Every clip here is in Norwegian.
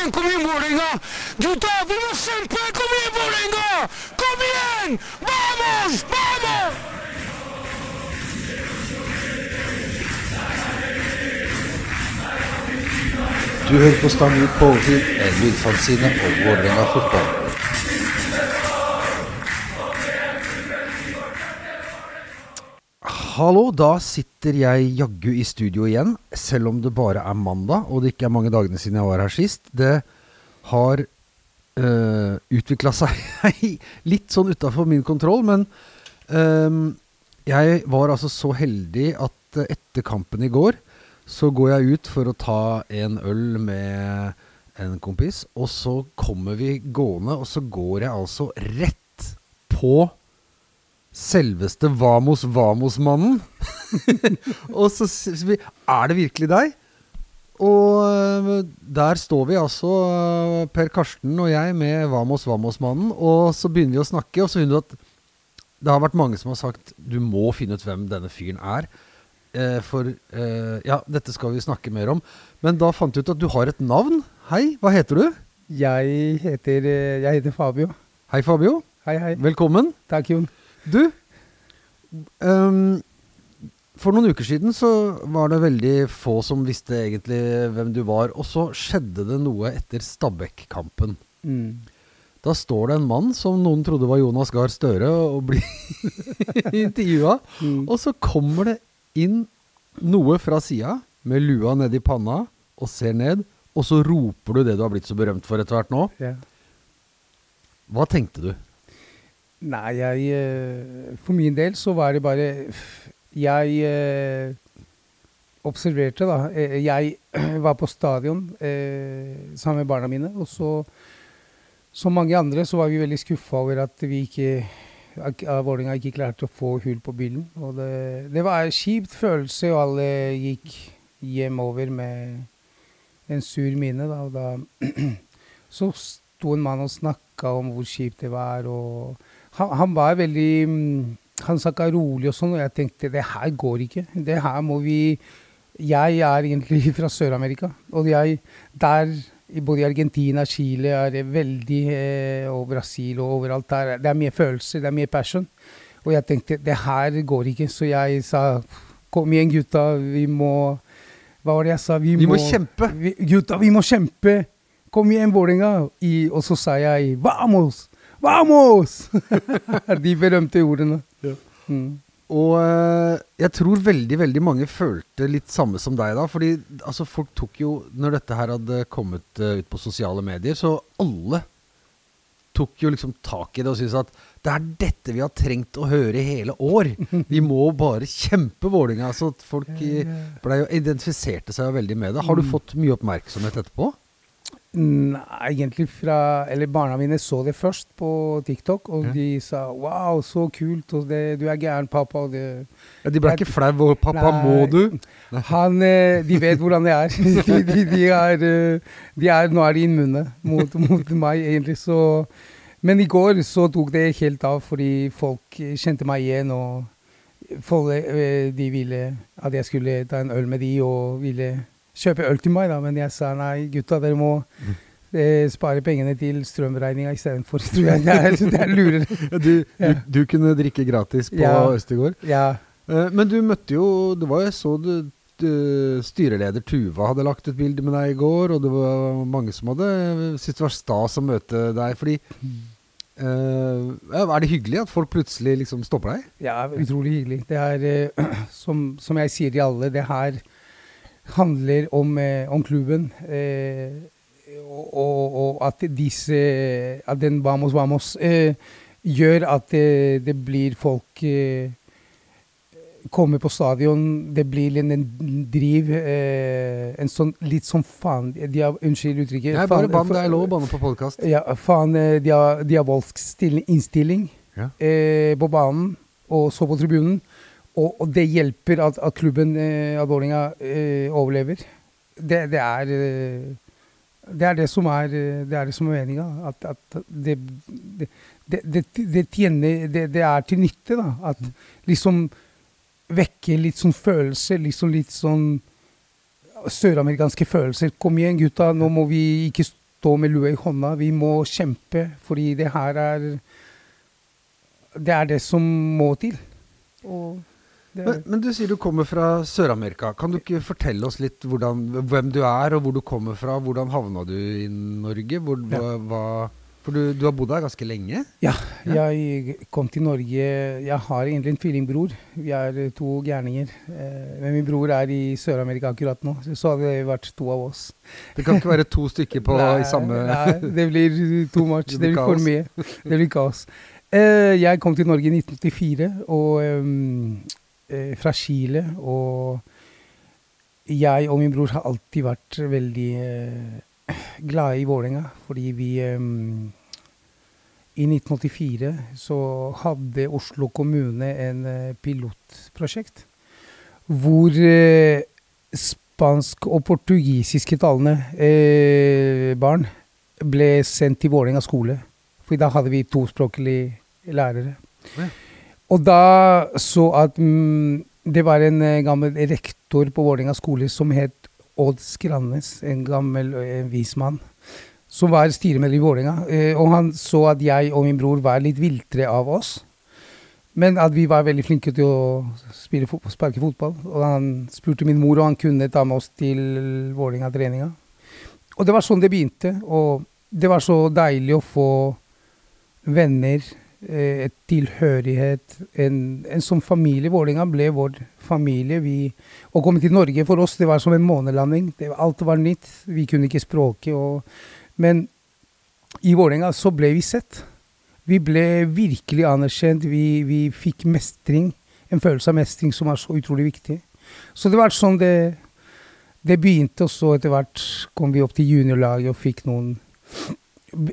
igjen, kom igjen, Vålerenga! Gutta, vi må kjempe! Kom igjen, Vålerenga! Kom igjen! Vamos! Vamos! Du hører på Stang ut på overtid, en lydfanzine om Vålerenga fotball. Hallo, da sitter jeg jaggu i studio igjen, selv om det bare er mandag og det ikke er mange dagene siden jeg var her sist. Det har uh, utvikla seg litt sånn utafor min kontroll, men øhm, jeg var altså så heldig at eh, etter kampen i går så går jeg ut for å ta en øl med en kompis, og så kommer vi gående, og så går jeg altså rett på selveste Vamos Vamos-mannen. og så sier vi Er det virkelig deg? Og øh, der står vi altså, øh, Per Karsten og jeg, med Vamos Vamos-mannen. Og så begynner vi å snakke, og så finner du at det har vært mange som har sagt du må finne ut hvem denne fyren er. Eh, for eh, Ja, dette skal vi snakke mer om. Men da fant du ut at du har et navn. Hei, hva heter du? Jeg heter, eh, jeg heter Fabio. Hei, Fabio. Hei, hei. Velkommen. Takk, Jon. Du, um, for noen uker siden så var det veldig få som visste egentlig hvem du var. Og så skjedde det noe etter Stabæk-kampen. Mm. Da står det en mann som noen trodde var Jonas Gahr Støre, og blir intervjua. Mm. Og så kommer det inn noe fra sida, med lua nedi panna, og ser ned. Og så roper du det du har blitt så berømt for etter hvert nå. Yeah. Hva tenkte du? Nei, jeg eh, For min del så var det bare Jeg eh, observerte, da. Eh, Jeg var på stadion sammen med barna mine, og så Som mange andre så var vi veldig skuffa over at vi ikke at Vålerenga ikke klarte å få hull på bilen. Og det, det var en kjipt følelse, og alle gikk hjemover med en sur mine. Da, og da så sto en mann og snakka om hvor kjipt det var. og han, han var veldig mm, Han snakka rolig og sånn, og jeg tenkte det her går ikke. Det her må vi Jeg er egentlig fra Sør-Amerika, og jeg der både i Argentina, Chile er det veldig, eh, og Brasil og overalt der. Det er mye følelser, det er mye passion. Og jeg tenkte det her går ikke, så jeg sa kom igjen, gutta, vi må Hva var det jeg sa? Vi må kjempe! Vi, gutta, vi må kjempe! Kom igjen, Vålerenga! Og så sa jeg Vamos! Vamos! De berømte ordene. Ja. Mm. Og eh, jeg tror veldig veldig mange følte litt samme som deg da. Fordi altså, folk tok jo Når dette her hadde kommet eh, ut på sosiale medier, så alle tok jo liksom tak i det og syntes at det er dette vi har trengt å høre i hele år. Vi må bare kjempe Vålerenga. Så folk i- ble jo, identifiserte seg jo veldig med det. Har du Mm. fått mye oppmerksomhet etterpå? Nei, egentlig fra Eller barna mine så det først på TikTok, og Ja. de sa 'wow, så kult', og det, 'du er gæren, pappa', og det Ja, de ble ikke flau 'Pappa, 'pappa, må du'? Han, eh, De vet hvordan det er. De, de, de er, eh, de er Nå er de immune mot, mot meg, egentlig, så Men i går så tok det helt av, fordi folk kjente meg igjen, og folk, eh, de ville at jeg skulle ta en øl med de, og ville kjøpe øl til meg, da, men jeg sa nei, gutta, dere må eh, spare pengene til strømregninga istedenfor. Tror jeg det er, det er lurere. Ja, du, du, du kunne drikke gratis på Ja. Østegård? Ja. Eh, Men du møtte jo Det var jeg så du, du, styreleder Tuva hadde lagt et bilde med deg i går, og det var mange som hadde syntes det var stas å møte deg. Fordi uh, Er det hyggelig at folk plutselig liksom stopper deg? Ja, utrolig hyggelig. Det er, uh, som, som jeg sier til alle, det her handler om, eh, om klubben. Eh, og, og, og at disse At den Vamos Vamos eh, gjør at det, det blir folk Kommer på stadion, det blir en, driv eh, En sånn litt sånn faen de har, Unnskyld uttrykket. Nei, bare band, bann. Det er lov å banne på podkast. ja, faen, de har, de har valgt innstilling Ja. eh, på banen og så på tribunen. Og, og det hjelper at, at klubben, eh, at Vålerenga, eh, overlever. Det, det er eh, det er det som er det er det som er meninga. At, at det, det, tjener det, er til nytte, da. At liksom vekke litt sånn følelser, liksom litt sånn søramerikanske følelser. Kom igjen, gutta, nå må vi ikke stå med lua i hånda. Vi må kjempe, fordi det her er Det er det som må til. Og Men, men du sier du kommer fra Sør-Amerika. Kan du ikke fortelle oss litt hvordan, hvem du er, og hvor du kommer fra? Hvordan havna du i Norge? Hvor, hva, hva, for du, du har bodd her ganske lenge? Ja, jeg kom til Norge Jeg har egentlig en tvillingbror. Vi er to gærninger. Eh, Men min bror er i Sør-Amerika akkurat nå, så hadde det vært to av oss. Det kan ikke være to stykker på Nei, i samme Nei, det blir too much. Det Det blir blir for mye. Det blir kaos. Eh, jeg kom til Norge i 1984 og, ehm, eh, fra Chile. Og jeg og min bror har alltid vært veldig eh, glade i Vålerenga, fordi vi ehm, I 1984 så hadde Oslo kommune en eh, pilotprosjekt hvor eh, spansk- og portugisiske talende eh, barn ble sendt til Vålerenga skole. For da hadde vi tospråklige lærere. Ja. Og da så at mm, det var en eh, gammel rektor på Vålerenga skole som het Odd Skrannes, en gammel eh, vismann, som var styremedlem i Vålerenga. Eh, og han så at jeg og min bror var litt viltre av oss. Men at vi var veldig flinke til å fot sparke fotball. Og han spurte min mor, og han kunne ta med oss til Vålerenga-treninga. Og det var sånn det begynte. Og det var så deilig å få venner, et tilhørighet. En, en sånn familie. Vålerenga ble vår familie. Vi, å komme til Norge for oss, det var som en månelanding. Det, alt var nytt. Vi kunne ikke språket. Men i Vålerenga så ble vi sett. Vi ble virkelig anerkjent. Vi, vi fikk mestring. En følelse av mestring som er så utrolig viktig. Så det var sånn det, det begynte, og så etter hvert kom vi opp til juniorlaget og fikk noen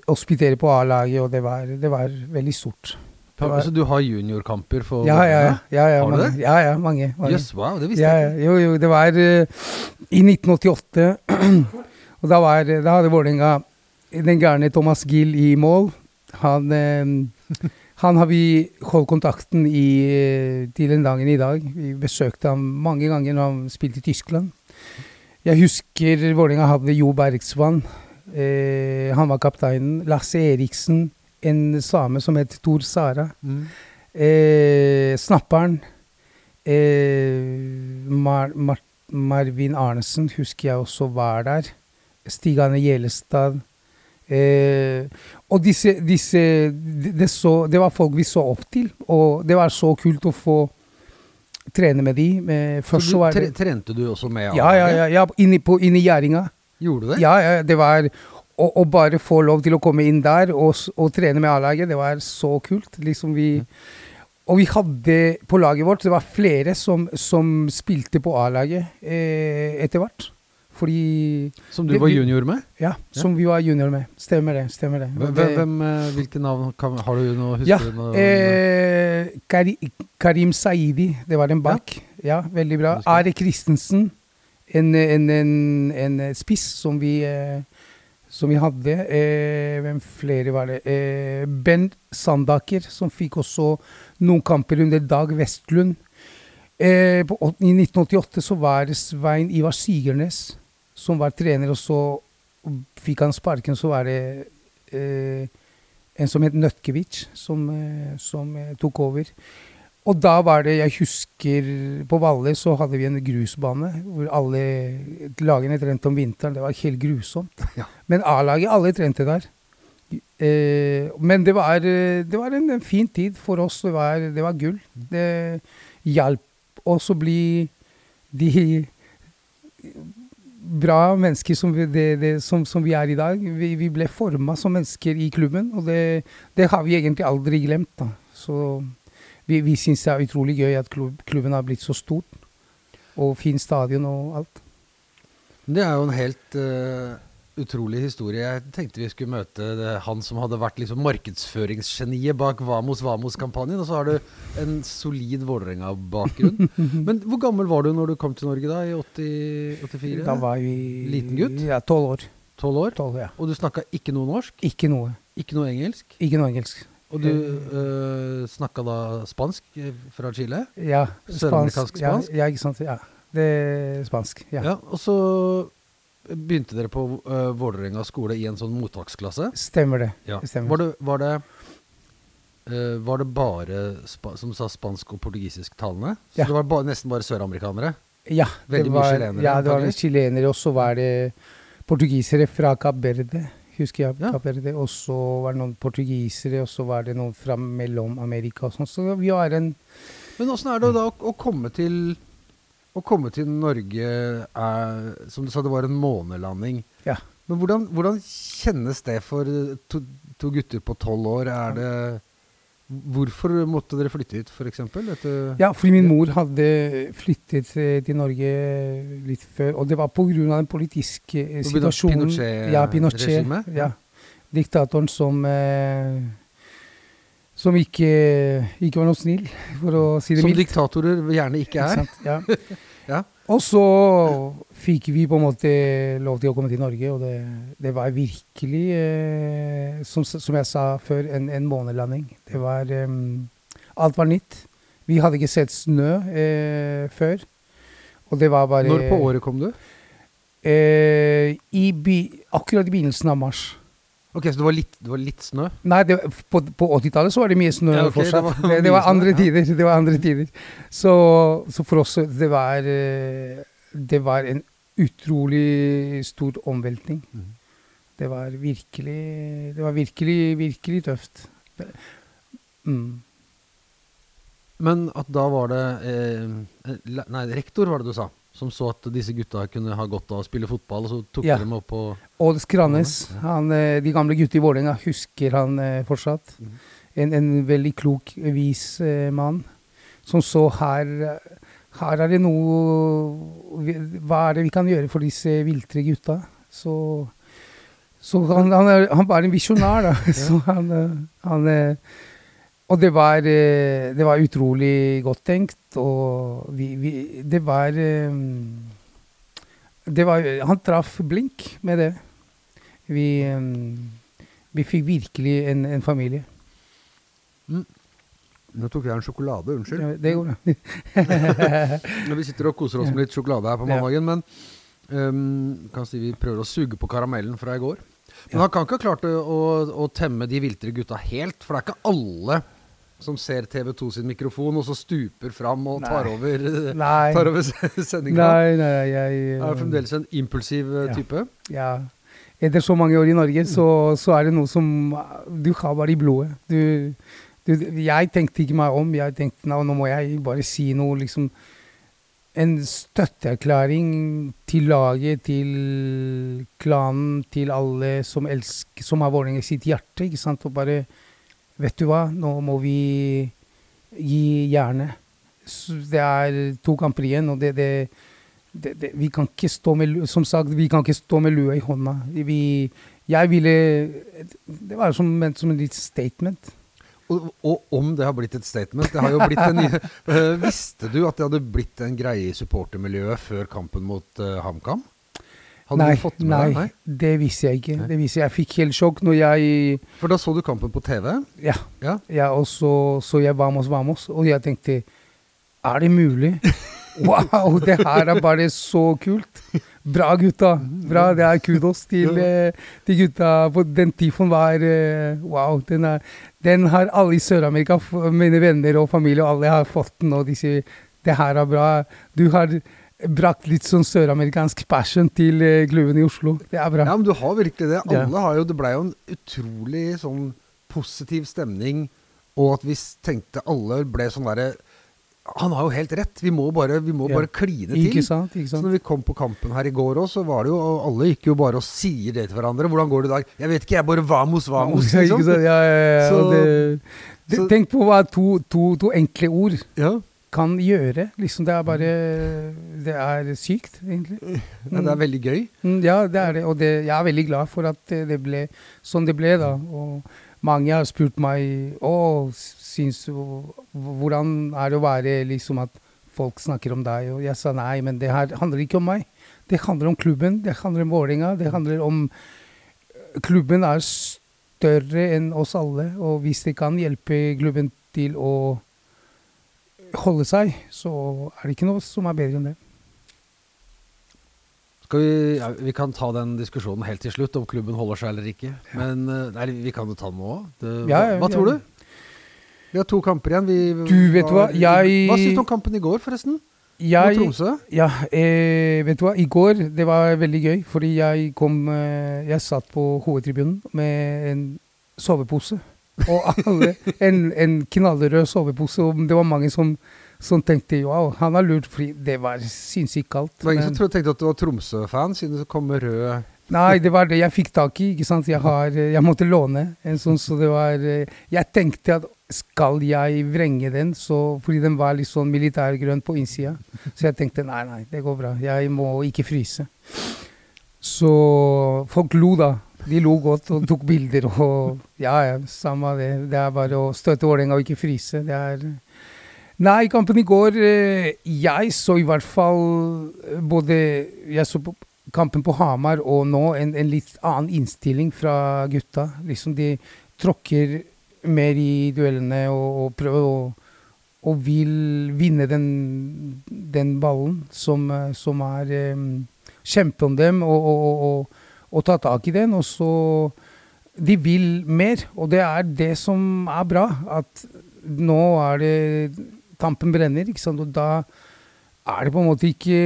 hospitere på A-laget, og det var, det var veldig stort. Var- Så du har juniorkamper for Ja, ja, ja. ja, ja Har du det? Ja, ja, mange. mange. Yes, wow, det visste Ja, jeg ikke. jo, jo, det var uh, i 1988. og da, var, da hadde Vålerenga den gærne Thomas Gill i mål. Han, uh, han har vi holdt kontakten i, uh, til den dagen i dag. Vi besøkte ham mange ganger når han spilte i Tyskland. Jeg husker Vålerenga hadde Jo Bergsvann. Eh, han var kapteinen. Lasse Eriksen, en same som het Tor Sara. Mm. Eh, snapperen. Eh, Mar Mar Marvin Arnesen husker jeg også var der. Stig Arne Gjelestad. Eh, og disse, disse det, så, det var folk vi så opp til, og det var så kult å få trene med de. Først Så du, så var det trente du også med Ja, ja, ja. ja på, inni gjerdinga. Gjorde du det? Ja, ja, det var å, bare få lov til å komme inn der og, og trene med A-laget, det var så kult. Liksom vi, og vi hadde på laget vårt Det var flere som, som spilte på A-laget eh, etter hvert. Fordi Som du Det- var junior med? Ja, som vi var junior med. Stemmer det. stemmer det. Hvem, hvem, eh, hvilke navn kan, har du noe? Husker Ja, du noe? eh, Kari, Karim Saidi, det var en bak. Ja, veldig bra. Are Christensen, en, en, en, en spiss som vi, eh, som vi hadde. Eh, hvem flere var det? Eh, Ben Sandaker, som fikk også noen kamper under Dag Vestlund. Eh, på, I 1988 så var det Svein Ivar Sigernes som var trener, og så fikk han sparken. Så var det eh, en som het Nøtkevic, som, eh, som eh, tok over. Og da var det, jeg husker På Valle så hadde vi en grusbane hvor alle lagene trente om vinteren. Det var helt grusomt. Ja. Men A-laget, alle trente der. Eh, men det var, eh, det var en, en fin tid for oss. Det var, det var gull. Det hjalp oss å bli de bra mennesker som vi, det, det, som, som vi er i dag. Vi, vi ble forma som mennesker i klubben, og det, det har vi egentlig aldri glemt. Da. Så vi, vi syns det er utrolig gøy at klubb, klubben har blitt så stort, og fin stadion og alt. Det er jo en helt uh, utrolig historie. Jeg tenkte vi skulle møte det, han som hadde vært liksom markedsføringsgeniet bak Vamos Vamos-kampanjen, og så har du en solid Vålerenga-bakgrunn. Men hvor gammel var du når du kom til Norge da, i 80, 84? Da var vi Liten gutt? Ja, tolv år. 12 år? 12, ja. Og du snakka ikke noe norsk? Ikke noe. Ikke noe engelsk? Ikke noe engelsk. Og du øh, snakka da spansk eh, fra Chile? Ja, Søramerikansk spansk? Ja, ja, ikke sant. Ja. Det er spansk. Ja. Ja, og så begynte dere på øh, Vålerenga skole i en sånn mottaksklasse. Stemmer det. Ja. stemmer. Var det, var det, eh, var det bare som sa, spansk og portugisisk talende? Så Ja. det var ba, nesten bare søramerikanere? Ja, Veldig det mye var, chilenere, Ja, det var chilenere, og så var det portugisere fra Kapp Verde. Husker jeg Ja. Og så var det noen portugisere, og så var det noen fra Mellom-Amerika og sånn. Så vi var en Men åssen er det da å, å komme til Å komme til Norge er, Som du sa, det var en månelanding. Ja. Men hvordan, hvordan kjennes det for to, to gutter på tolv år? Er det Hvorfor måtte dere flytte hit, f.eks.? Ja, fordi min mor hadde flyttet eh, til Norge litt før, og det var pga. den politiske eh, På grunn av situasjonen. Pinochet- ja, Pinochet. Ja. Diktatoren som eh, som ikke, ikke var noe snill, for å si det Som mildt. diktatorer gjerne ikke er. sant? Ja. Ja. Og så fikk vi på en måte lov til å komme til Norge, og det, det var virkelig, eh, som, som jeg sa før, en, en månelanding. Det var eh, Alt var nytt. Vi hadde ikke sett snø eh, før. Og det var bare Når på året kom du? Eh, i akkurat i begynnelsen av mars. Ok, Så det var litt, det var litt snø? Nei, det, på, på 80-tallet så var det mye snø Ja, ok, det fortsatt. var Det, det, var var snø, andre ja. tider. Det var andre tider. Så, så for oss det var eh, Det var en utrolig stor omveltning. Mm. Det var virkelig Det var virkelig, virkelig tøft. Det, mm. Men at da var det eh, Nei, rektor var det du sa. Som så at disse gutta kunne ha godt av å spille fotball, og så tok Ja. de dem opp på Odd Skrannes, han, eh, de gamle gutta i Vålerenga, husker han eh, fortsatt. Mm. En, en veldig klok, vis eh, mann. Som så her Her er det noe Hva er det vi kan gjøre for disse viltre gutta? Så, så han, han, er, han var en visjonær, da. Så han, han Og det var, eh, det var utrolig godt tenkt, og vi, vi Det var eh, det var, han traff blink med det. Vi, um, vi fikk virkelig en, en familie. Nå tok jeg en sjokolade, unnskyld. Ja, det går bra. Vi sitter og koser oss med litt sjokolade her på mandagen, men um, kan si vi prøver å suge på karamellen fra i går. Men han kan ikke ha klart å, å, å temme de viltre gutta helt, for det er ikke alle som ser TV2 sin mikrofon, og så stuper fram og tar Nei. over, Nei. tar over sendinga. Nei, nei, jeg Er jo fremdeles en impulsiv eh, Ja. type. ja. Etter så mange år i Norge, så, så er det noe som du har bare i blodet. Du, du, jeg tenkte ikke meg om. Jeg tenkte nå, nå må jeg bare si noe, liksom En støtteerklæring til laget, til klanen, til alle som elsker Som har Vålerenga i sitt hjerte. ikke sant? Og bare Vet du hva, nå må vi gi jernet. Det er to kamper igjen, og det, det det, vi kan ikke stå med, som sagt, vi kan ikke stå med lua i hånda. Vi, jeg ville Det var som, som en litt statement. Og, og om det har blitt et statement Det har jo blitt en Eh, Visste du at det hadde blitt en greie i supportermiljøet før kampen mot uh, HamKam? Hadde nei, du fått med nei, deg? Nei? det visste jeg ikke. Nei. Det visste jeg. jeg fikk helt sjokk når jeg For da så du kampen på TV? Ja. Ja. ja og så så jeg Vamos, Vamos, og jeg tenkte Er det mulig? Wow, det her er bare så kult. Bra, gutta. Bra. Det er kudos til, eh, til gutta. Den tifoen var eh, Wow. Den, er, den har alle i Sør-Amerika, mine venner og familie, og alle har fått den, og de sier det her er bra. Du har brakt litt sånn søramerikansk passion til Gluven i Oslo. Det er bra. Ja, men du har virkelig det. Ja. Alle har jo, Det blei jo en utrolig sånn positiv stemning, og at vi tenkte alle ble sånn derre Han har jo helt rett. Vi må bare, vi må Ja. bare kline Ikke sant? Ikke Så når vi kom på kampen her i går òg, så var det jo og Alle gikk jo bare og sier det til hverandre. 'Hvordan går det i dag?' 'Jeg vet ikke, jeg bare vamos, vamos'. Ikke Liksom. sant? Ja, ja, ja. Så- det, det, så- tenk på hva to, to, to enkle ord Ja. Kan gjøre. Liksom, det er bare Det er sykt, egentlig. ja, det er veldig gøy. Mm, Ja, det er det. Og det, jeg er veldig glad for at det ble sånn det ble, da. Og mange har spurt meg å, syns Hvordan er det å være liksom at folk snakker om deg? Og jeg sa nei, men det her handler ikke om meg. Det handler om klubben, det handler om Vålerenga, det handler om Klubben er større enn oss alle, og hvis det kan hjelpe klubben til å holde seg, så er det ikke noe som er bedre enn det. Skal vi, ja, vi kan ta den diskusjonen helt til slutt, om klubben holder seg eller ikke. Men eh, nei, vi kan jo ta den nå òg. Ja, ja, hva ja. tror du? Vi har to kamper igjen. Vi, Du, vet hva, jeg- Hva syns du om kampen i går, forresten? Mot Tromsø? ja, eh, vet du hva, i går det var veldig gøy, fordi jeg kom eh, Jeg satt på hovedtribunen med en sovepose. Og alle, en, en knallrød sovepose, og det var mange som, som tenkte wow, han har lurt, fordi det var sinnssykt kaldt. Det var ingen som tenkte at du var Tromsø-fan, siden du kom med rød Nei, det var det jeg fikk tak i. ikke sant? Jeg, har, jeg måtte låne en sånn, så det var Jeg tenkte at skal jeg vrenge den, så, fordi den var litt sånn militærgrønn på innsida. Så jeg tenkte nei, nei, det går bra. Jeg må ikke fryse. Så folk lo, da. De lo godt og tok bilder og Ja, ja, samme det. Det er bare å støtte Vålerenga og ikke fryse. Det er Nei, kampen i går eh, Jeg så i hvert fall eh, både Jeg så på kampen på Hamar og nå en, en litt annen innstilling fra gutta. Liksom de tråkker mer i duellene og, og prøver å og vil vinne den, den ballen som, eh, som er um, Kjempe om dem og, og, og, og, ta tak i den. Og så De vil mer, og det er det som er bra. At nå er det Tampen brenner, ikke sant. Og da er det på en måte ikke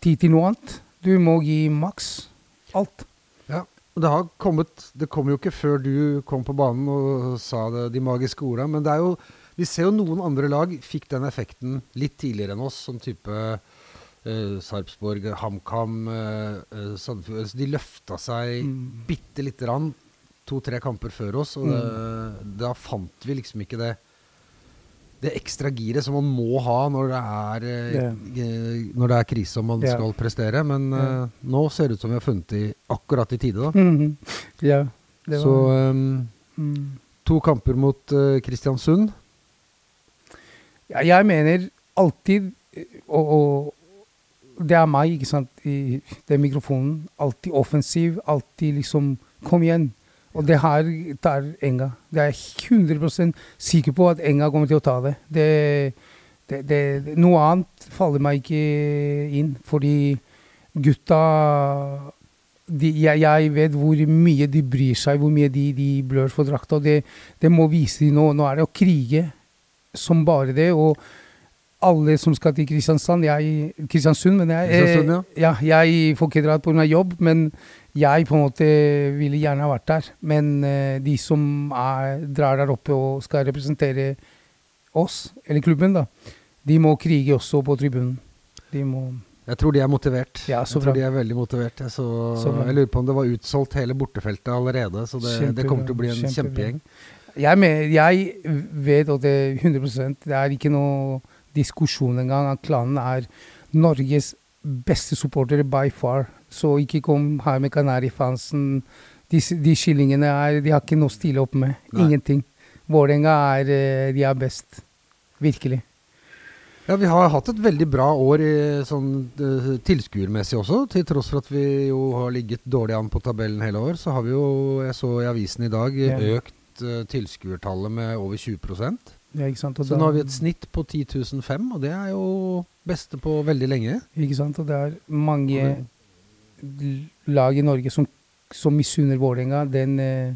tid til noe annet. Du må gi maks alt. Ja, og det har kommet Det kom jo ikke før du kom på banen og sa det, de magiske orda, men det er jo Vi ser jo noen andre lag fikk den effekten litt tidligere enn oss, sånn type eh, Sarpsborg, HamKam, eh, eh, Sandefjord altså, De løfta seg Mm. bitte lite grann to-tre kamper før oss, og det, da fant vi liksom ikke det det ekstra giret som man må ha når det er, eh, når det er krise og man Ja. skal prestere. Men Ja. eh, nå ser det ut som vi har funnet det akkurat i tide. da. Mhm. Ja. Det Så um, mm. to kamper mot uh, Kristiansund. Ja, jeg mener alltid, Å og, og det er meg, ikke sant, i den mikrofonen, alltid offensiv, alltid liksom Kom igjen. Og det her tar Enga. Det er jeg 100 sikker på at Enga kommer til å ta det. Det, det, det. Noe annet faller meg ikke inn, fordi gutta de, jeg, jeg vet hvor mye de bryr seg, hvor mye de, de blør for drakta. Det, det må vise de nå. Nå er det å krige som bare det. Og alle som skal til Kristiansand, jeg, Kristiansund, men jeg, Kristiansund, ja. ja, jeg får ikke dratt pga. jobb. Men jeg på en måte ville gjerne ha vært der. Men eh, de som er, drar der oppe og skal representere oss, eller klubben, da, de må krige også på tribunen. De må Jeg tror de er motivert. Ja, så jeg tror de er veldig motivert. Jeg, så, Så jeg lurer på om det var utsolgt hele bortefeltet allerede. Så det, det kommer til å bli en kjempegjeng. Jeg, jeg vet, at det er 100% det er ikke noe diskusjon engang, at klanen er Norges beste supportere by far. Så ikke kom her med Kanarifansen. De, de skillingene er, de har ikke noe å stille opp med. Nei. Ingenting. Vålerenga er eh, de er best. Virkelig. Ja, Vi har hatt et veldig bra år sånn, eh, tilskuermessig også. Til tross for at vi jo har ligget dårlig an på tabellen hele år, så har vi jo, jeg så i avisen i dag, økt uh, tilskuertallet med over 20 Ja, ikke sant? Og Så da- nå har vi et snitt på 10.005, og det er jo beste på veldig lenge. Ikke sant? Og det er mange lag i Norge som, som misunner Vålerenga den eh,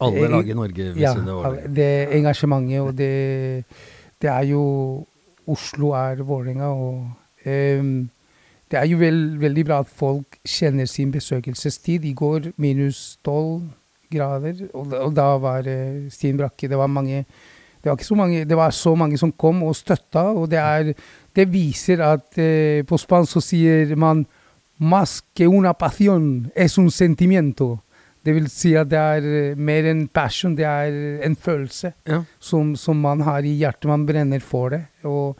Alle lag i Norge Ja, misunner Vålerenga. alle- det engasjementet, og det, det er jo Oslo er Vålerenga, og um, det er jo veld, veldig bra at folk kjenner sin besøkelsestid. I går minus tolv grader, og, og da var uh, Stien Brakke Det var mange det var, mange, det var så mange som kom og støtta, og det, er, det viser at eh, på spansk så sier man Más que una pasión es un sentimiento. Det vil si at det er eh, mer enn passion, det er en følelse Ja. som, som man har i hjertet. Man brenner for det. Og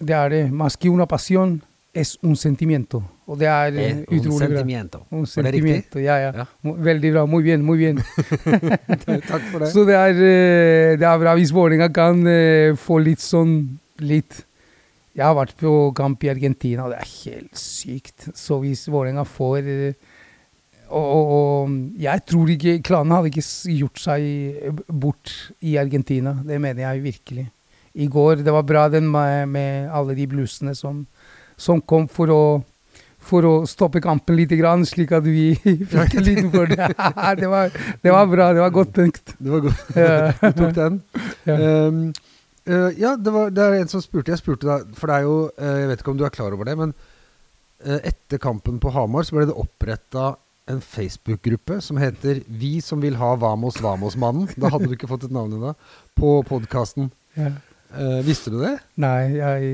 det er det. Más que una pasión es un sentimiento. Og det er eh, utrolig bra. sentimiento. Un sentimiento. Ja, ja. Ja. Veldig bra. Muy bien, muy bien. Takk for det. Så det er, eh, det er bra hvis Vålerenga kan få litt sånn litt Jeg har vært på kamp i Argentina, og det er helt sykt. Så hvis Vålerenga får og, og, og jeg tror ikke Klanen hadde ikke gjort seg eh, bort i Argentina. Det mener jeg virkelig. I går Det var bra den med, med alle de blusene som, som kom for å for å stoppe kampen litt, slik at vi fikk en liten fordel. det, var, det var bra. Det var godt tenkt. Det var godt. Du tok den. Ja. Um, uh, ja, det, var, det er en som spurte. Jeg spurte deg, for det er jo uh, Jeg vet ikke om du er klar over det, men uh, etter kampen på Hamar så ble det oppretta en Facebook-gruppe som heter 'Vi som vil ha Vamos Vamos-mannen'. Da hadde du ikke fått et navn ennå. På podkasten. Ja. Eh, visste du det? Nei, jeg,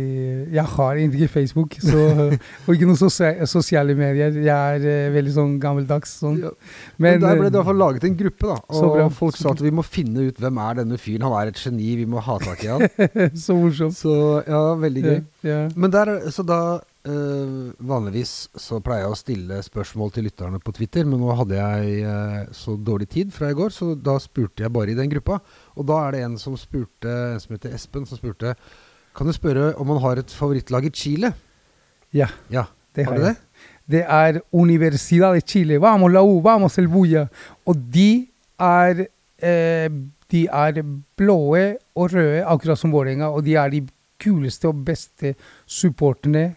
jeg har egentlig ikke Facebook, så, og ikke noen sosia sosiale medier. Jeg er uh, veldig sånn gammeldags. Sånn. Ja. Men, Men, der ble det i eh, hvert fall laget en gruppe, da. Så Og bra. folk sa at vi må finne ut hvem er denne fyren. Han er et geni, vi må ha tak i han. så morsomt. Så ja, veldig gøy. Ja, ja. Men der, er- så da eh, Vanligvis så pleier jeg å stille spørsmål til lytterne på Twitter, men nå hadde jeg uh, så dårlig tid fra i går, så da spurte jeg bare i den gruppa. Og da er det en som spurte, en som heter Espen, som spurte Kan du spørre om han har et favorittlag i Chile? ja, Ja, det har har du det? Det er Universidad de Chile. Vamos la U, vamos el Buya. Og de er eh, De er blåe og røde, akkurat som Vålerenga, og de er de kuleste og beste supporterne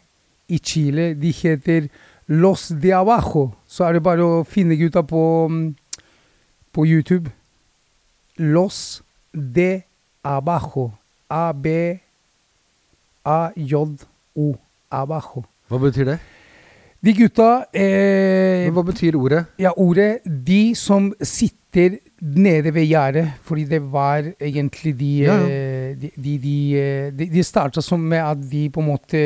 i Chile. De heter Los de Abajo. Så er det bare å finne gutta på, mm, på YouTube. Los de Abajo. A-B-A-J-O. Abajo. Hva betyr det? De gutta eh, Men hva betyr ordet? Ja, ordet De som sitter nede ved gjerdet, fordi det var egentlig de Ja, ja. eh, De, de, de, eh, de, starta som med at de på en måte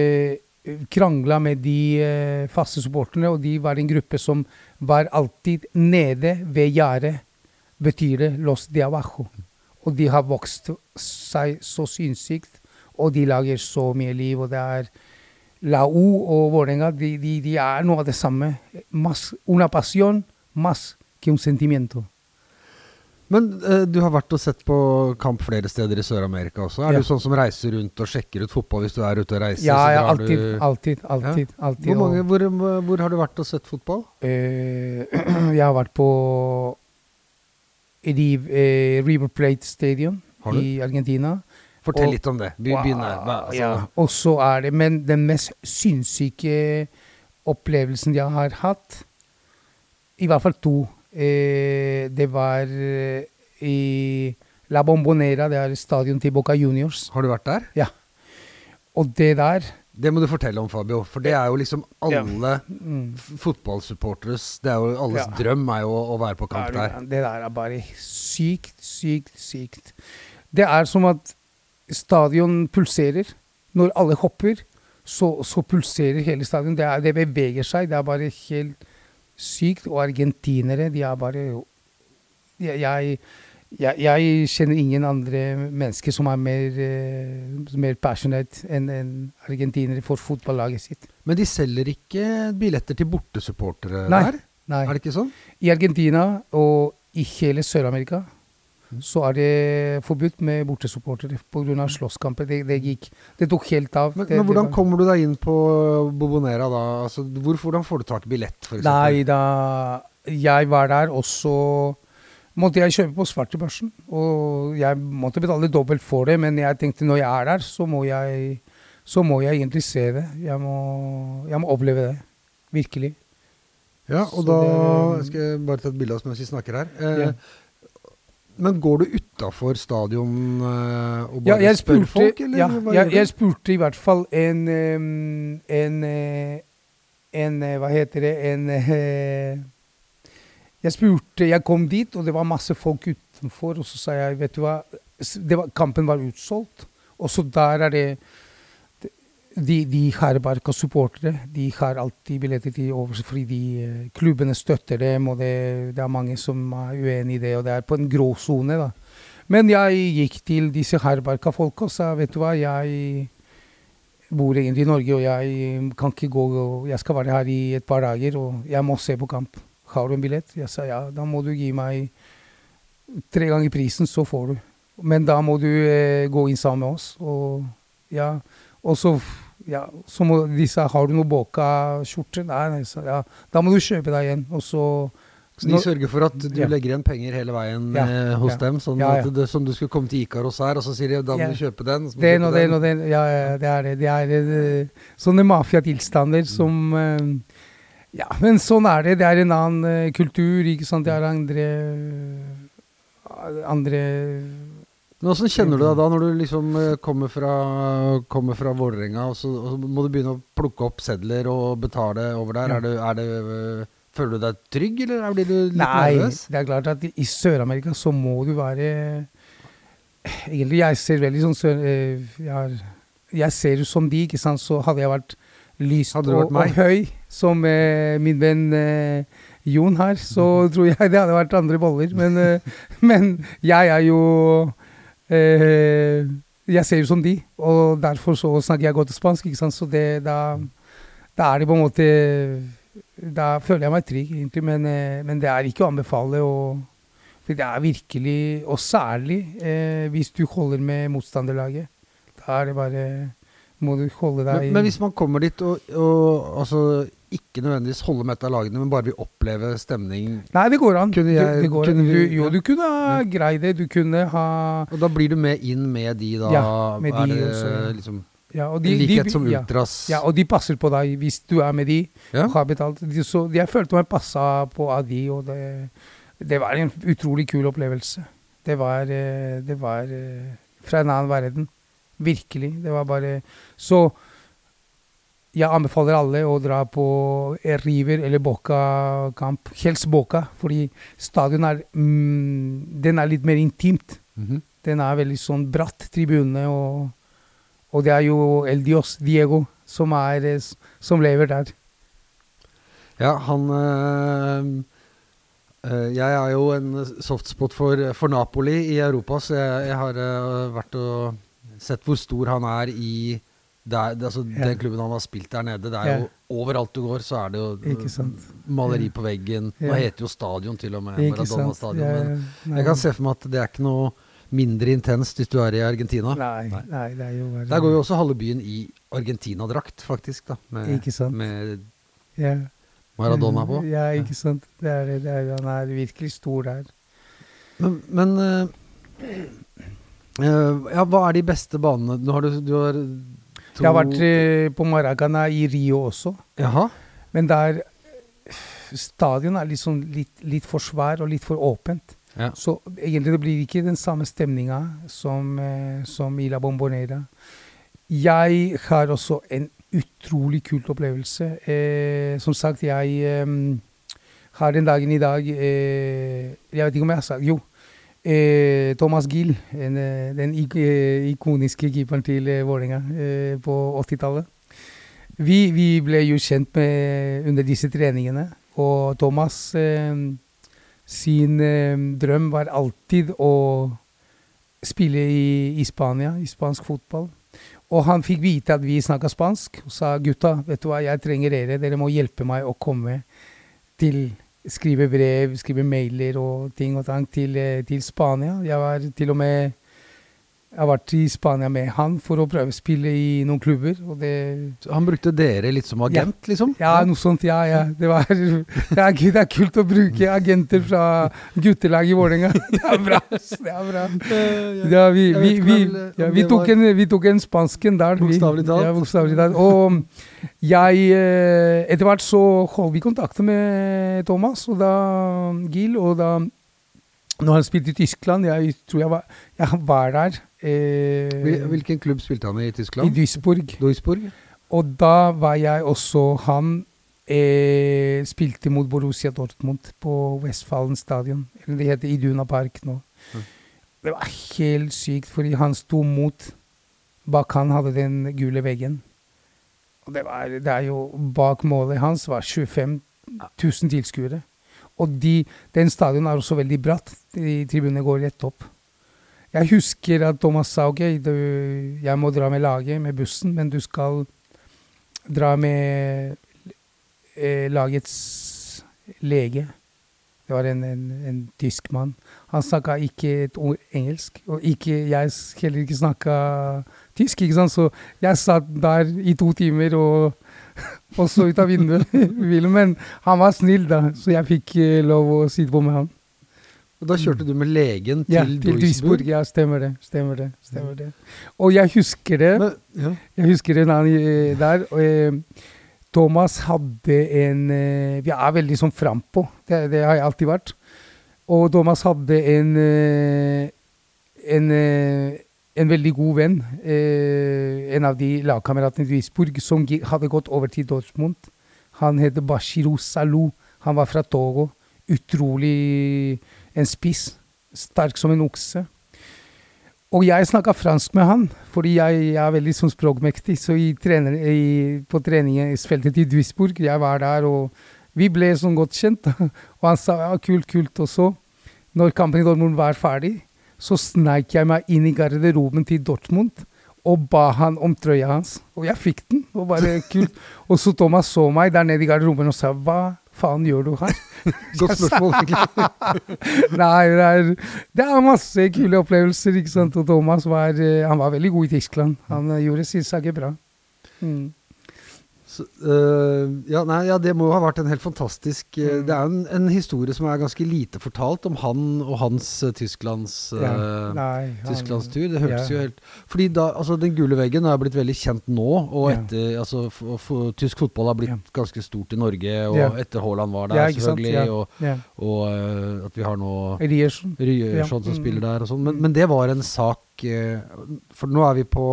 krangla med de eh, faste supporterne, og de var en gruppe som var alltid nede ved gjerdet, betyr det Los de Abajo. Og de har vokst seg så sinnssykt, og de lager så mye liv, og det er La U og Vålerenga, de, de, de er noe av det samme. Mas, una pasión mas que un sentimiento. Men eh, du har vært og sett på kamp flere steder i Sør-Amerika også. Er Ja. du sånn som reiser rundt og sjekker ut fotball hvis du er ute og reiser? Ja, ja, alltid, du- alltid, alltid. alltid. Hvor, mange, hvor, hvor har du vært og sett fotball? eh, jeg har vært på Riv, eh, River Plate Stadium i Argentina. Fortell Og- litt om det. Hva- altså, ja. Og så er det Men den mest sinnssyke opplevelsen jeg har hatt, i hvert fall to, det var eh, i La Bombonera, det er stadion til Boca Juniors. Har du vært der? Ja. Og det der Det må du fortelle om, Fabio. For det er jo liksom alle mm, fotballsupporteres Det er jo alles Ja. drøm er jo å, å være på kamp er, der. Det der er bare sykt, sykt, sykt. Det er som at stadion pulserer. Når alle hopper, så, så pulserer hele stadion. Det, er, det beveger seg. Det er bare helt sykt. Og argentinere, de er bare Jeg, jeg, jeg, kjenner ingen andre mennesker som er mer, eh, mer passionate enn en argentinere for fotballaget sitt. Men de selger ikke billetter til bortesupportere Nei. der? Nei. Er det ikke sånn? I Argentina og i hele Sør-Amerika så er det forbudt med bortesupportere pga. slåsskamper. Det, det gikk Det tok helt av. Men, det, men hvordan kommer du deg inn på Bobonera da? Altså, hvor, hvordan får du tak i billett, f.eks.? Nei, da jeg var der, og så måtte jeg kjøpe på svartebørsen. Og jeg måtte betale dobbelt for det, men jeg tenkte når jeg er der, så må jeg, så må jeg egentlig se det. Jeg må, jeg må oppleve det. Virkelig. Ja, og Så da det- skal jeg bare ta et bilde av oss mens vi snakker her. Eh, Ja. Men går du utafor stadion eh, og Ja, bare jeg spør spurte, folk, eller ja, jeg, jeg spurte i hvert fall en em, En, eh, en eh, Hva heter det? En Jeg spurte Jeg kom dit, og det var masse folk utenfor, og så sa jeg Vet du hva det var, Kampen var utsolgt, og så der er det de, de hardbarka supportere de har alltid billetter til overs fordi de, eh, klubbene støtter dem, og det, det er mange som er uenig i det, og det er på en gråsone. da. Men jeg gikk til disse Herbarka-folka og sa vet du hva, jeg bor egentlig i Norge, og jeg kan ikke gå og Jeg skal være her i et par dager, og jeg må se på kamp. Har du en billett? Jeg sa ja, da må du gi meg tre ganger prisen, så får du. Men da må du eh, gå inn sammen med oss. Og ja, og så ja, så må de sa har du noe Boka skjorte? Nei, nei, sa, ja, da må du kjøpe deg en. Og så Så de sørger for at du Ja. legger igjen penger hele veien Ja, eh, hos ja. dem? Sånn at det, som du skulle komme til Ikaros her, og så sier de da må du kjøpe den. Så må Den og den den. Ja, ja, det er det. Det er det. sånne mafiatilstander som eh, Ja, men sånn er det. Det er en annen eh, kultur, ikke sant. Det er andre Andre Men Åssen kjenner du deg da, når du liksom eh, kommer fra, kommer fra Vålerenga, og, så- og så må du begynne å plukke opp sedler og betale over der? Er det, er det, eh, føler du deg trygg, eller er- blir du litt Nei, nervøs? det er klart at i Sør-Amerika så må du være Egentlig, jeg ser veldig sånn sør... eh, Jeg, jeg ser jo som de, ikke sant. Så hadde jeg vært lyst og, og høy, som eh, min venn eh, Jon her, så tror jeg det hadde vært andre boller. Men, eh, men jeg er jo Jeg ser jo som de, og derfor så snakker jeg godt spansk, ikke sant. Så det, da, da er det på en måte Da føler jeg meg trygg, egentlig. Men, eh, men det er ikke å anbefale å For det er virkelig, og særlig eh, hvis du holder med motstanderlaget. Da er det bare Må du holde deg Men, men hvis man kommer dit og, og altså, ikke nødvendigvis holde med et av lagene, men bare vil oppleve stemning Nei, det går an. Kunne jeg- det går, kunne du, jo, du kunne ha Ja. greid det. Du kunne ha Og da blir du med inn med de, da? Ja, med er de det også, ja. liksom ja, en likhet de- som ultras? Ja, og de passer på deg hvis du er med de Ja. har betalt. De, så jeg følte meg passa på av de, og det, det var en utrolig kul opplevelse. Det var, eh, det var eh, fra en annen verden. Virkelig. Det var bare Så jeg anbefaler alle å dra på River eller Boca-kamp. Helst Boca, fordi stadion er mm, Den er litt mer intimt. Mhm. Den er veldig sånn bratt, tribune, og, og det er jo El Dios Diego som, er, eh, som lever der. Ja, han øh, øh, Jeg er jo en softspot for, for Napoli i Europa, så jeg, jeg har øh, vært og sett hvor stor han er i det- altså, Ja. den klubben han har spilt der nede. Det er Ja. jo Overalt du går, så er det jo maleri på veggen. Nå Ja. heter jo stadion til og med Ikke sant? Maradona stadion. Ja, Men jeg kan se for meg at det er ikke noe mindre intenst hvis du er i Argentina. Nei, Nei. nei, det er jo bare Der går jo også halve byen i Argentina-drakt, faktisk. da Med, Ikke sant? med ja. Maradona på. Ja, ikke sant. Det er, det er, han er virkelig stor der. Men, men øh, øh, Ja, hva er de beste banene? Nå har du, du har Jeg har vært eh, på Maracana i Rio også, Jaha. men der Stadion er liksom litt, litt for svær og litt for åpent. Ja. Så egentlig det blir ikke den samme stemninga som, eh, som i La Bombonera. Jeg har også en utrolig kult opplevelse. Eh, som sagt, jeg eh, har den dagen i dag eh, Jeg vet ikke om jeg har sagt Jo. Eh, Thomas Gill, en, eh, den eh, ikoniske keeperen til eh, Vålerenga eh, på 80-tallet. Vi, vi ble jo kjent med under disse treningene, og Thomas eh, sin drøm var alltid å spille i, i Spania, i spansk fotball. Og han fikk vite at vi snakka spansk, og sa gutta, vet du hva, jeg trenger dere, dere må hjelpe meg å komme til Skrive brev, skrive mailer og ting og tang til, eh, til Spania. Jeg var til og med jeg har vært i Spania med han for å prøve å spille i noen klubber. Og det, Så han brukte dere litt som agent, liksom? ja, noe sånt. Ja, ja. Det, var, det, er, det er kult å bruke agenter fra guttelaget i Vålerenga. Det er bra. Det er bra. Ja, vi, vi, vi, eh, ja, vi, tok en, vi tok en spansken der. vi. Bokstavelig talt. Ja, bokstavelig talt. Og jeg eh, Etter hvert så holdt vi kontakt med Thomas og da Gil, og da når han spilte i Tyskland Jeg tror jeg var, jeg var der. Eh, Hvilken klubb spilte han i I Tyskland? Duisburg. Duisburg? Og da var jeg også Han eh, spilte mot Borussia Dortmund på Westfallen stadion. Eller det heter Iduna Park nå. Mm. Det var helt sykt, fordi han sto mot Bak han hadde den gule veggen. Og det, var, det er jo Bak målet hans var 25 000 tilskuere. Og de, den stadion er også veldig bratt. De tribunene går rett opp. Jeg husker at Thomas sa ok, du, jeg må dra med laget, med bussen, men du skal dra med eh, lagets lege. Det var en, en, en tysk mann. Han snakka ikke et ord engelsk, og ikke, jeg heller ikke snakka tysk. ikke sant? Så jeg satt der i to timer og og så ut av vinduet. Men han var snill, da, så jeg fikk eh, lov å sitte på med han. Og da kjørte du med legen til Ja, til Duisburg. Ja, stemmer det. Stemmer det. stemmer det. Og jeg husker det. Men, ja. Jeg husker annen eh, der. Og, eh, Thomas hadde en eh, Vi er veldig sånn frampå. Det, det har jeg alltid vært. Og Thomas hadde en eh, en, en veldig god venn, eh, en av de lagkameratene i Duisburg, som hadde gått over til Dortmund. Han het Bashiru Salou. Han var fra Togo. Utrolig en spiss. Sterk som en okse. Og jeg snakka fransk med han, fordi jeg, jeg er veldig sånn språkmektig. Så i trener, i, på treningsfeltet i Duisburg, jeg var der, og vi ble sånn godt kjent. Og han sa ja, kult, kult. Og så, når kampen i Dortmund var ferdig, så sneik jeg meg inn i garderoben til Dortmund og ba han om trøya hans. Og jeg fikk den. Og bare kult. Og så Thomas så meg der nede i garderoben og sa hva faen gjør du her? Godt spørsmål, egentlig. Nei, det er, det er masse kule opplevelser. ikke sant? Og Thomas var, eh, han var veldig god i Tyskland. Han eh, gjorde sin sak bra. Mm. Så, øh, ja, nei, ja, det må jo ha vært en helt fantastisk øh, Mm. Det er en, en historie som er ganske lite fortalt om han og hans uh, Tysklands Ja, nei, han- Tysklandstur. Det hørtes ja. jo helt Fordi da, altså Den gule veggen er blitt veldig kjent nå, og etter altså, f f Tysk fotball har blitt ganske stort i Norge, og etter Haaland var der, sant, selvfølgelig, ja. og, og at vi har nå Ryerson. Som mm. spiller der og sånn. Men, men det var en sak For nå er vi på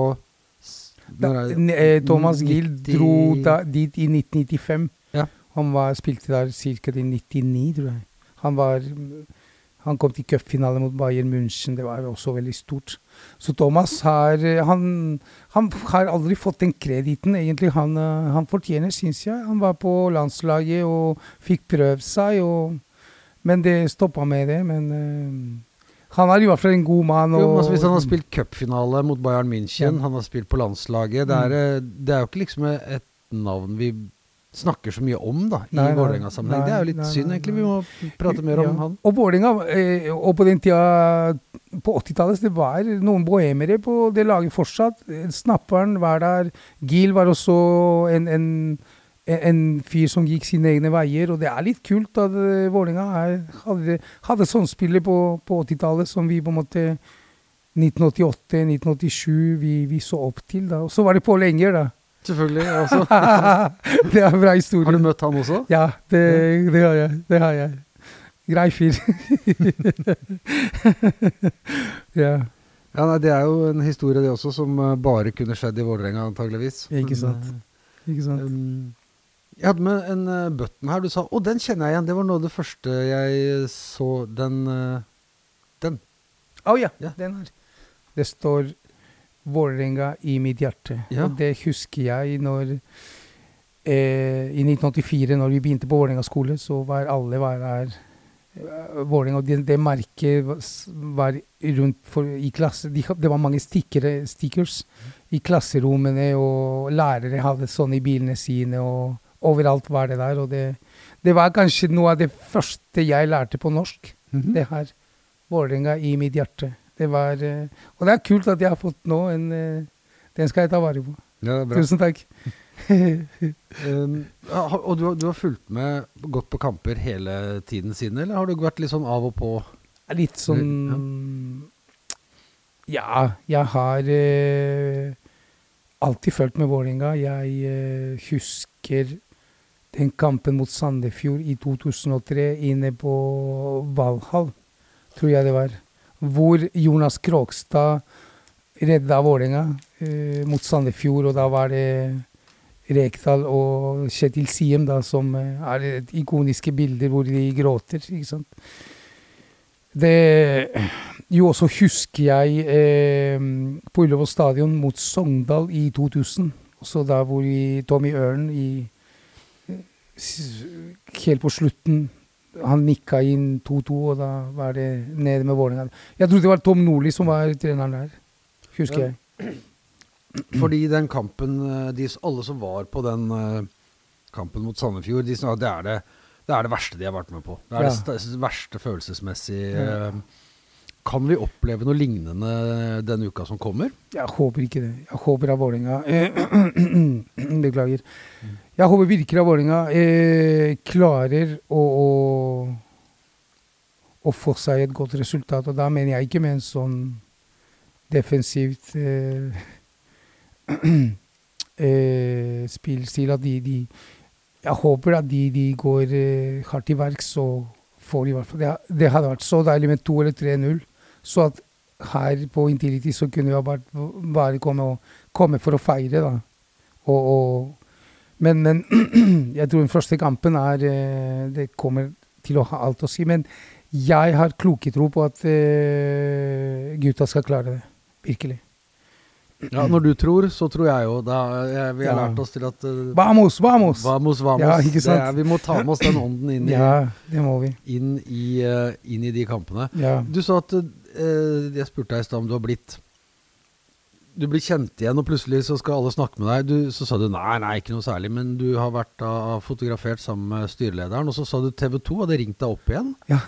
Da, eh, Thomas Gill 90 dro da, dit i 1995. Ja. Han var, spilte der ca. til 99, tror jeg. Han, var, han kom til cupfinale mot Bayern München. Det var også veldig stort. Så Thomas har eh, Han, han har aldri fått den krediten, egentlig. Han, eh, han fortjener, syns jeg. Han var på landslaget og fikk prøvd seg, og, men det stoppa med det. Men han er i hvert fall en god mann. Og, men altså, hvis han har spilt cupfinale mot Bayern München, Ja. han har spilt på landslaget det er, eh, det er jo ikke liksom et navn vi snakker så mye om da, i Vålerenga-sammenheng. Det er jo litt nei, synd, egentlig. Vi må prate mer om Ja. han. Og Vålerenga, eh, og på den tida på 80-tallet, det var noen bohemere på det laget fortsatt. Snapperen var der. Gil var også en, en, en, fyr som gikk sine egne veier. Og det er litt kult at eh, Vålerenga er- hadde, hadde sånn spiller på, på 80-tallet som vi på en måte 1988-1987 vi, vi så opp til. da. Og så var det Pål Enger, da. Selvfølgelig. Altså. det er en bra historie. Har du møtt han også? Ja, det, det har jeg. Det har jeg. Grei fyr. ja, Ja, nei, Det er jo en historie det også, som eh, bare kunne skjedd i Vålerenga, antageligvis. Ikke sant. ikke eh, sant. um, jeg hadde med en uh, button her. Du sa 'Å, den kjenner jeg igjen'. Det var noe av det første jeg så. Den uh, Å ja, ja. den her. Det står Vålerenga i mitt hjerte. Ja. Og det husker jeg når eh, I 1984, når vi begynte på Vålerenga skole, så var alle var her eh, Vålerenga, det, det merket var rundt for, i klasse. De, det var mange stickere, stickers i klasserommene, og lærere hadde sånn i bilene sine, og overalt var det der. Og det, det var kanskje noe av det første jeg lærte på norsk. Mhm. Det her. Vålerenga i mitt hjerte. Det var, eh, og det er kult at jeg har fått nå en eh, Den skal jeg ta vare på. Ja, bra. Tusen takk. Um, og du, har- du har fulgt med gått på kamper hele tiden siden, eller har du vært litt sånn av og på? Litt sånn Ja, jeg har uh, alltid fulgt med Vålerenga. Jeg uh, husker den kampen mot Sandefjord i 2003 inne på Valhall, tror jeg det var. Hvor Jonas Krogstad redda Vålerenga eh, mot Sandefjord, og da var det Rekdal og Kjetil Siem da, som eh, er ikoniske bilder hvor de gråter. ikke sant? Det Jo, også husker jeg eh, på Ullevål stadion mot Sogndal i 2000. Også da hvor Tommy Ørn i Helt på slutten Han nikka inn 2-2, og da var det nede med Vålerenga. Jeg trodde det var Tom Nordli som var treneren der. Husker Ja. jeg. Fordi den kampen eh, de, Alle som var på den eh, kampen mot Sandefjord, de sa at det er det, det er det verste de har vært med på. Det er Ja. det verste følelsesmessige Ja. eh, Kan vi oppleve noe lignende denne uka som kommer? Jeg håper ikke det. Jeg håper at Vålerenga Beklager. Jeg håper virkelig at Vålerenga eh, klarer å, å, å få seg et godt resultat. Og da mener jeg ikke med en sånn defensivt eh, eh, spillstil at de, de Jeg håper at de, de går eh, hardt til verks og får i hvert fall det, det hadde vært så deilig med 2 eller 3-0. Så at her på Intility så kunne vi bare, bare komme, og, komme for å feire, da. Og, og, men, men jeg tror den første kampen er eh, Det kommer til å ha alt å si. Men jeg har kloketro på at uh, gutta skal klare det. Virkelig. Ja, Når du tror, så tror jeg jo. Da, jeg, vi har Ja. lært oss til at uh, Vamos, vamos! Vamos, vamos. Ja, ikke sant? Er, vi må ta med oss den ånden inn i, Ja, det må vi. inn i, uh, inn i de kampene. Ja. Du sa at uh, Jeg spurte deg i stad om du har blitt Du blir kjent igjen, og plutselig så skal alle snakke med deg. Du, så sa du nei, nei, ikke noe særlig, men du har vært da, fotografert sammen med styrelederen. Og så sa du TV 2 hadde ringt deg opp igjen. Ja,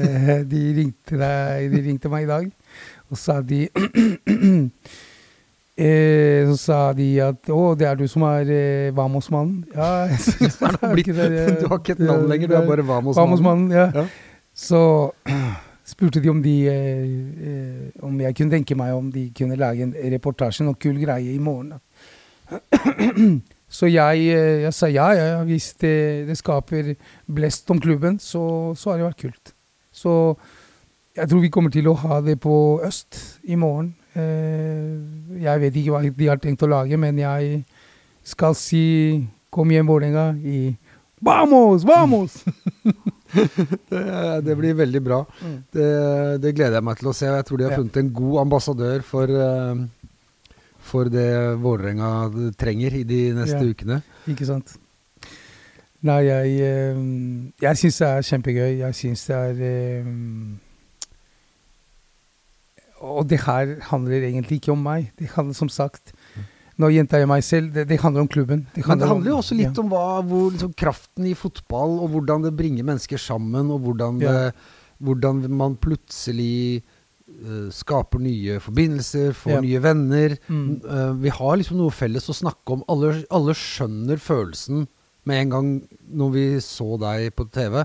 de ringte, deg, de ringte meg i dag, og sa de eh, Så sa de at å, det er du som er eh, Vamos-mannen. Ja, du har ikke et navn lenger, du er bare Vamos-mannen. Vamos-mannen. Ja. Ja. Så spurte de om de eh, eh, Om jeg kunne tenke meg om de kunne lage en reportasje, noe kul greie, i morgen. Så jeg, eh, jeg sa ja, ja, hvis det, det skaper blest om klubben, så, så har det vært kult. Så jeg tror vi kommer til å ha det på Øst i morgen. Eh, jeg vet ikke hva de har tenkt å lage, men jeg skal si kom igjen, Vålerenga, i Vamos, vamos! Det, det blir veldig bra. Mm. Det, det gleder jeg meg til å se. Jeg tror de har funnet en god ambassadør for, eh, for det Vålerenga trenger i de neste Ja. ukene. Ikke sant? Nei, jeg, eh, jeg syns det er kjempegøy. Jeg syns det er eh, Og det her handler egentlig ikke om meg. Det handler som sagt Nå gjentar jeg meg selv. Det, det handler om klubben. Men det handler jo også litt om hva, hvor, liksom, kraften i fotball, og hvordan det bringer mennesker sammen, og hvordan, Ja. det, hvordan man plutselig eh, skaper nye forbindelser, får Ja. nye venner. Mm. Uh, vi har liksom noe felles å snakke om. Alle, alle skjønner følelsen med en gang når vi så deg på TV.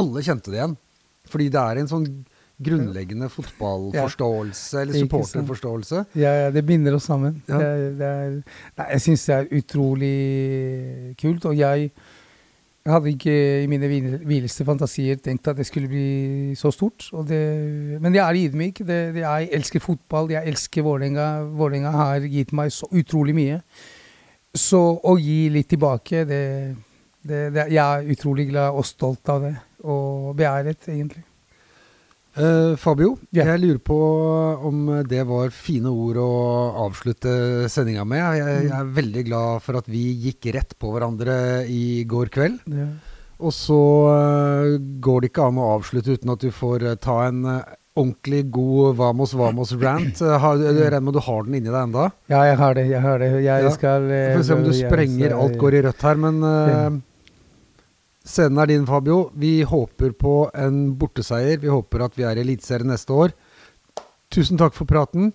Alle kjente det igjen. Fordi det er en sånn grunnleggende fotballforståelse, eller supporterforståelse. Ja, ja, det binder oss sammen. Ja. Det det er, nei, jeg syns det er utrolig kult. Og jeg hadde ikke i mine vil- villeste fantasier tenkt at det skulle bli så stort. Det, men jeg er ydmyk. Jeg elsker fotball, jeg elsker Vålerenga. Vålerenga har gitt meg så utrolig mye. Så å gi litt tilbake, det, det, det Jeg er utrolig glad og stolt av det. Og beæret, egentlig. Eh, Fabio, yeah. jeg lurer på om det var fine ord å avslutte sendinga med. Jeg, jeg er veldig glad for at vi gikk rett på hverandre i går kveld. Yeah. Og så uh, går det ikke an å avslutte uten at du får eh, ta en ordentlig god Vamos Vamos-rant. Uh, jeg regner med du har den inni deg enda? ja, jeg har det. Jeg har det. Jeg Ja. skal får se om du sprenger skal- alt går i rødt her, men. Scenen er din, Fabio. Vi håper på en borteseier. Vi håper at vi er i Eliteserien neste år. Tusen takk for praten.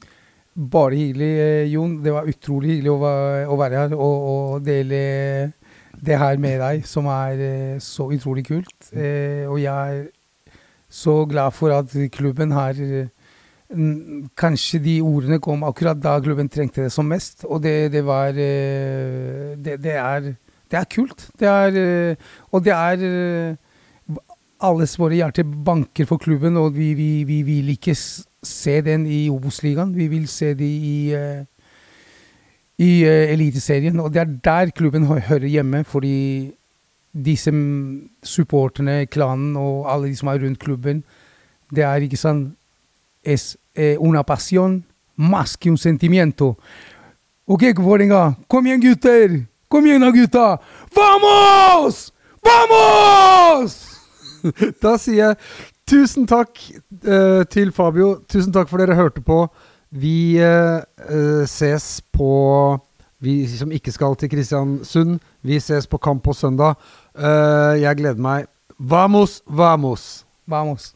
Bare hyggelig, eh, Jon. Det var utrolig hyggelig å, være her og, og dele det her med deg, som er eh, så utrolig kult. Eh, og jeg er så glad for at klubben eh, Kanskje de ordene kom akkurat da klubben trengte det som mest, og det, det var det, det er Det er kult. Det er eh, Og det er eh, alles våre hjerter banker for klubben, og vi, vi, vi vil ikke se den i Obos-ligaen. Vi vil se de i, eh, i Eliteserien. Og det er der klubben hører hjemme, fordi disse supporterne, klanen og alle de som er rundt klubben, det er ikke sånn Es una pasión más que un sentimiento. Ok, Vålerenga, kom igjen, gutter! Kom igjen, da, gutta! Vamos! Vamos! Da sier jeg tusen takk uh, til Fabio. Tusen takk for dere hørte på. Vi uh, ses på Vi som ikke skal til Kristiansund, vi ses på kamp på søndag. Jeg gleder meg. Vamos, vamos! Vamos.